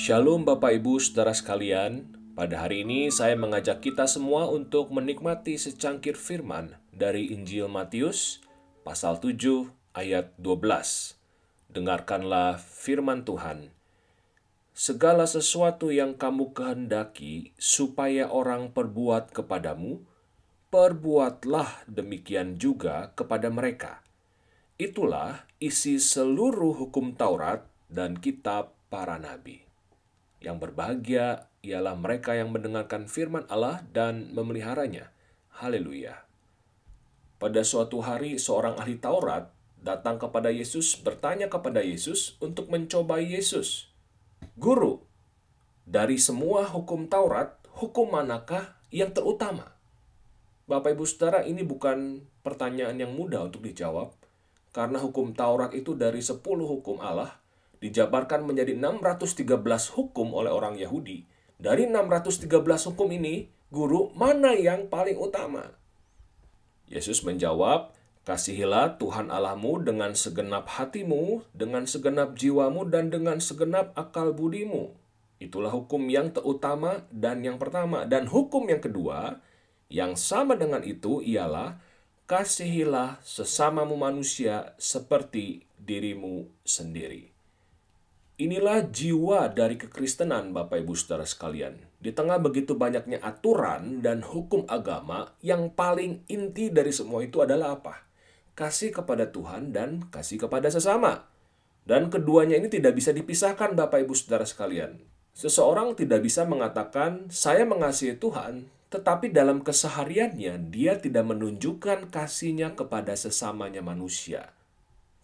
Shalom Bapak Ibu Saudara sekalian. Pada hari ini saya mengajak kita semua untuk menikmati secangkir firman dari Injil Matius pasal 7 ayat 12. Dengarkanlah firman Tuhan. Segala sesuatu yang kamu kehendaki supaya orang perbuat kepadamu, perbuatlah demikian juga kepada mereka. Itulah isi seluruh hukum Taurat dan kitab para nabi. Yang berbahagia ialah mereka yang mendengarkan firman Allah dan memeliharanya. Haleluya. Pada suatu hari seorang ahli Taurat datang kepada Yesus bertanya kepada Yesus untuk mencobai Yesus. Guru, dari semua hukum Taurat, hukum manakah yang terutama? Bapak Ibu Saudara, ini bukan pertanyaan yang mudah untuk dijawab, karena hukum Taurat itu dari 10 hukum Allah dijabarkan menjadi 613 hukum oleh orang Yahudi. Dari 613 hukum ini, guru, mana yang paling utama? Yesus menjawab, Kasihilah Tuhan Allahmu dengan segenap hatimu, dengan segenap jiwamu, dan dengan segenap akal budimu. Itulah hukum yang terutama dan yang pertama. Dan hukum yang kedua, yang sama dengan itu ialah, Kasihilah sesamamu manusia seperti dirimu sendiri. Inilah jiwa dari kekristenan Bapak Ibu Saudara sekalian. Di tengah begitu banyaknya aturan dan hukum agama, yang paling inti dari semua itu adalah apa? Kasih kepada Tuhan dan kasih kepada sesama. Dan keduanya ini tidak bisa dipisahkan Bapak Ibu Saudara sekalian. Seseorang tidak bisa mengatakan, saya mengasihi Tuhan, tetapi dalam kesehariannya dia tidak menunjukkan kasihnya kepada sesamanya manusia.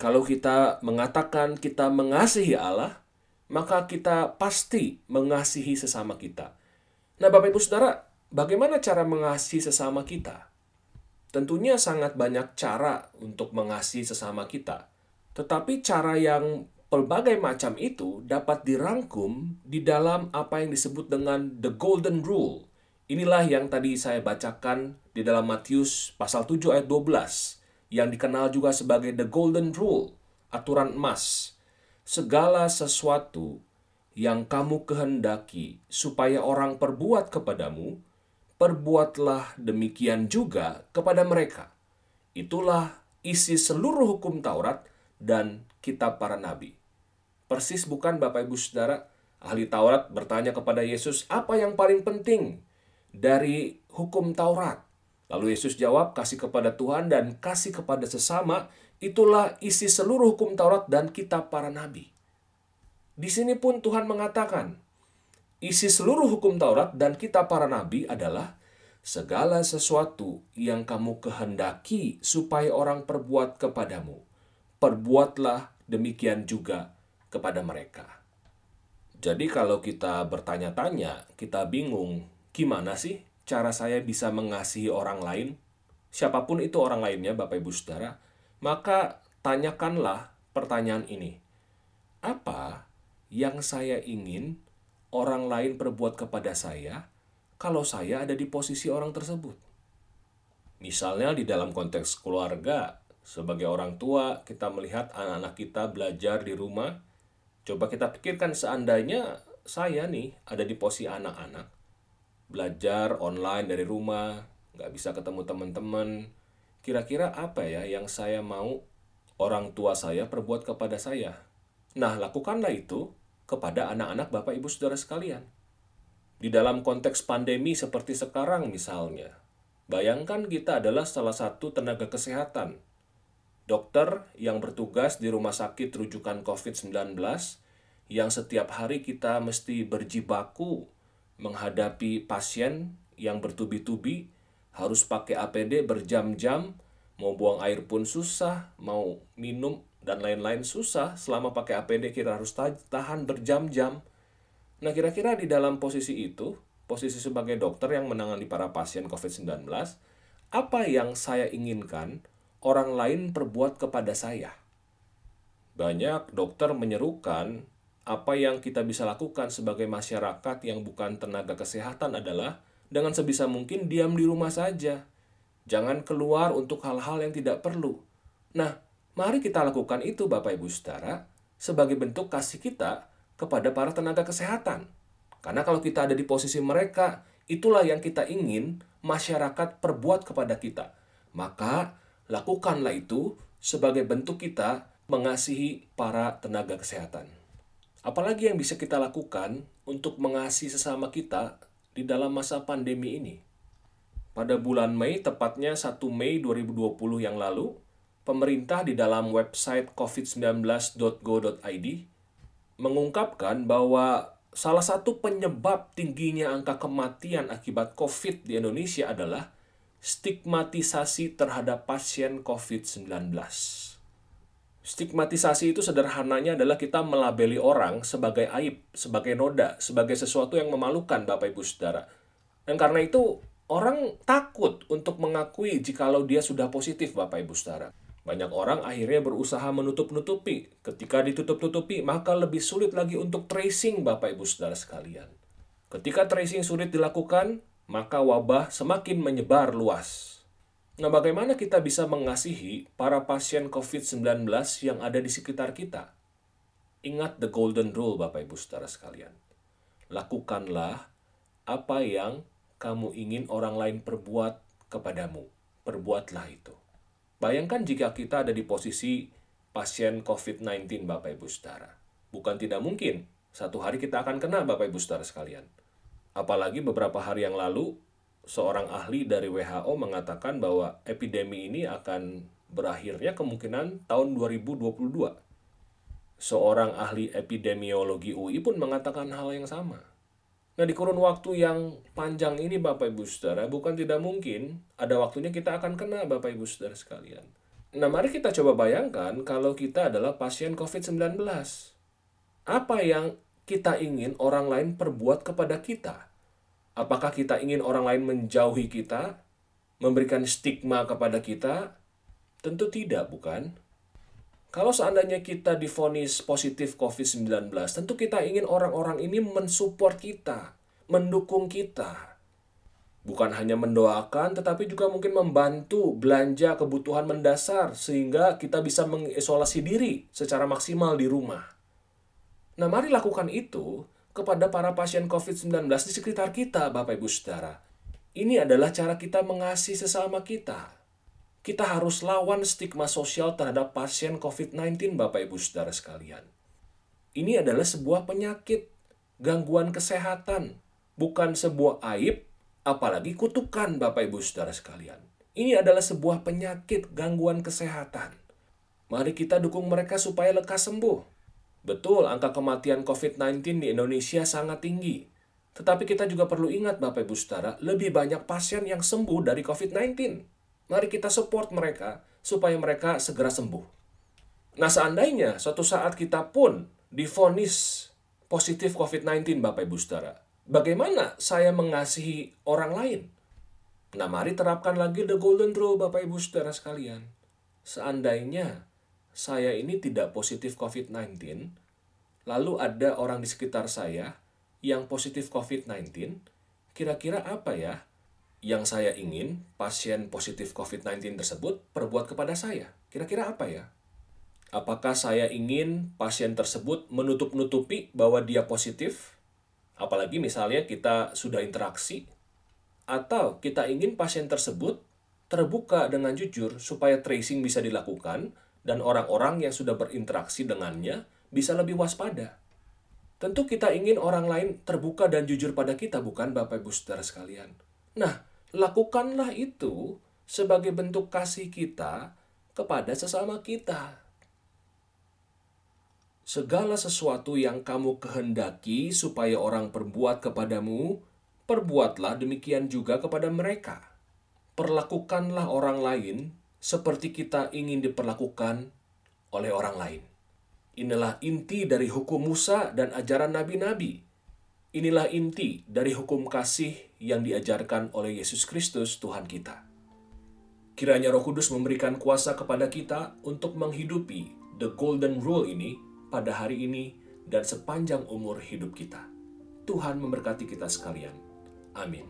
Kalau kita mengatakan kita mengasihi Allah, maka kita pasti mengasihi sesama kita. Nah, Bapak Ibu Saudara, bagaimana cara mengasihi sesama kita? Tentunya sangat banyak cara untuk mengasihi sesama kita. Tetapi cara yang pelbagai macam itu dapat dirangkum di dalam apa yang disebut dengan the golden rule. Inilah yang tadi saya bacakan di dalam Matius pasal 7 ayat 12 yang dikenal juga sebagai the golden rule, aturan emas. Segala sesuatu yang kamu kehendaki supaya orang perbuat kepadamu, perbuatlah demikian juga kepada mereka. Itulah isi seluruh hukum Taurat dan kitab para nabi. Persis bukan Bapak Ibu Saudara, ahli Taurat bertanya kepada Yesus, apa yang paling penting dari hukum Taurat? Lalu Yesus jawab, kasih kepada Tuhan dan kasih kepada sesama, itulah isi seluruh hukum Taurat dan kitab para nabi. Di sini pun Tuhan mengatakan, isi seluruh hukum Taurat dan kitab para nabi adalah segala sesuatu yang kamu kehendaki supaya orang perbuat kepadamu. Perbuatlah demikian juga kepada mereka. Jadi kalau kita bertanya-tanya, kita bingung, gimana sih cara saya bisa mengasihi orang lain, siapa pun itu orang lainnya, Bapak Ibu Saudara, maka tanyakanlah pertanyaan ini. Apa yang saya ingin orang lain perbuat kepada saya kalau saya ada di posisi orang tersebut? Misalnya di dalam konteks keluarga, sebagai orang tua, kita melihat anak-anak kita belajar di rumah. Coba kita pikirkan seandainya saya nih ada di posisi anak-anak belajar online dari rumah, nggak bisa ketemu teman-teman. Kira-kira apa ya yang saya mau orang tua saya perbuat kepada saya? Nah, lakukanlah itu kepada anak-anak Bapak Ibu Saudara sekalian. Di dalam konteks pandemi seperti sekarang misalnya, bayangkan kita adalah salah satu tenaga kesehatan. Dokter yang bertugas di rumah sakit rujukan COVID-19 yang setiap hari kita mesti berjibaku menghadapi pasien yang bertubi-tubi, harus pakai APD berjam-jam, mau buang air pun susah, mau minum dan lain-lain susah. Selama pakai APD kita harus tahan berjam-jam. Nah, kira-kira di dalam posisi itu, posisi sebagai dokter yang menangani para pasien COVID-19, apa yang saya inginkan orang lain perbuat kepada saya? Banyak dokter menyerukan apa yang kita bisa lakukan sebagai masyarakat yang bukan tenaga kesehatan adalah dengan sebisa mungkin diam di rumah saja. Jangan keluar untuk hal-hal yang tidak perlu. Nah, mari kita lakukan itu Bapak Ibu Saudara sebagai bentuk kasih kita kepada para tenaga kesehatan. Karena kalau kita ada di posisi mereka, itulah yang kita ingin masyarakat perbuat kepada kita. Maka lakukanlah itu sebagai bentuk kita mengasihi para tenaga kesehatan. Apalagi yang bisa kita lakukan untuk mengasihi sesama kita di dalam masa pandemi ini? Pada bulan Mei, tepatnya 1 Mei 2020 yang lalu, pemerintah di dalam website covid19.go.id mengungkapkan bahwa salah satu penyebab tingginya angka kematian akibat COVID di Indonesia adalah stigmatisasi terhadap pasien COVID-19. Stigmatisasi itu sederhananya adalah kita melabeli orang sebagai aib, sebagai noda, sebagai sesuatu yang memalukan Bapak Ibu Saudara. Dan karena itu orang takut untuk mengakui jikalau dia sudah positif Bapak Ibu Saudara. Banyak orang akhirnya berusaha menutup-nutupi. Ketika ditutup-tutupi, maka lebih sulit lagi untuk tracing Bapak Ibu Saudara sekalian. Ketika tracing sulit dilakukan, maka wabah semakin menyebar luas. Nah, bagaimana kita bisa mengasihi para pasien COVID-19 yang ada di sekitar kita? Ingat the golden rule, Bapak Ibu Saudara sekalian. Lakukanlah apa yang kamu ingin orang lain perbuat kepadamu. Perbuatlah itu. Bayangkan jika kita ada di posisi pasien COVID-19, Bapak Ibu Saudara. Bukan tidak mungkin, satu hari kita akan kena, Bapak Ibu Saudara sekalian. Apalagi beberapa hari yang lalu, seorang ahli dari WHO mengatakan bahwa epidemi ini akan berakhirnya kemungkinan tahun 2022. Seorang ahli epidemiologi UI pun mengatakan hal yang sama. Nah, di kurun waktu yang panjang ini Bapak Ibu Saudara, bukan tidak mungkin ada waktunya kita akan kena Bapak Ibu Saudara sekalian. Nah, mari kita coba bayangkan kalau kita adalah pasien COVID-19. Apa yang kita ingin orang lain perbuat kepada kita? Apakah kita ingin orang lain menjauhi kita, memberikan stigma kepada kita? Tentu tidak, bukan? Kalau seandainya kita difonis positif COVID-19, tentu kita ingin orang-orang ini mensupport kita, mendukung kita. Bukan hanya mendoakan, tetapi juga mungkin membantu belanja kebutuhan mendasar sehingga kita bisa mengisolasi diri secara maksimal di rumah. Nah, mari lakukan itu kepada para pasien COVID-19 di sekitar kita, Bapak Ibu Saudara. Ini adalah cara kita mengasihi sesama kita. Kita harus lawan stigma sosial terhadap pasien COVID-19, Bapak Ibu Saudara sekalian. Ini adalah sebuah penyakit, gangguan kesehatan, bukan sebuah aib, apalagi kutukan, Bapak Ibu Saudara sekalian. Ini adalah sebuah penyakit, gangguan kesehatan. Mari kita dukung mereka supaya lekas sembuh Betul, angka kematian COVID-19 di Indonesia sangat tinggi. Tetapi kita juga perlu ingat Bapak Ibu Saudara, lebih banyak pasien yang sembuh dari COVID-19. Mari kita support mereka supaya mereka segera sembuh. Nah, seandainya suatu saat kita pun difonis positif COVID-19 Bapak Ibu Saudara, bagaimana saya mengasihi orang lain? Nah, mari terapkan lagi the golden rule Bapak Ibu Saudara sekalian. Seandainya saya ini tidak positif COVID-19, lalu ada orang di sekitar saya yang positif COVID-19, kira-kira apa ya yang saya ingin pasien positif COVID-19 tersebut perbuat kepada saya? Kira-kira apa ya? Apakah saya ingin pasien tersebut menutup-nutupi bahwa dia positif? Apalagi misalnya kita sudah interaksi, atau kita ingin pasien tersebut terbuka dengan jujur supaya tracing bisa dilakukan dan orang-orang yang sudah berinteraksi dengannya bisa lebih waspada. Tentu kita ingin orang lain terbuka dan jujur pada kita, bukan Bapak Ibu Saudara sekalian. Nah, lakukanlah itu sebagai bentuk kasih kita kepada sesama kita. Segala sesuatu yang kamu kehendaki supaya orang perbuat kepadamu, perbuatlah demikian juga kepada mereka. Perlakukanlah orang lain seperti kita ingin diperlakukan oleh orang lain. Inilah inti dari hukum Musa dan ajaran nabi-nabi. Inilah inti dari hukum kasih yang diajarkan oleh Yesus Kristus Tuhan kita. Kiranya Roh Kudus memberikan kuasa kepada kita untuk menghidupi the golden rule ini pada hari ini dan sepanjang umur hidup kita. Tuhan memberkati kita sekalian. Amin.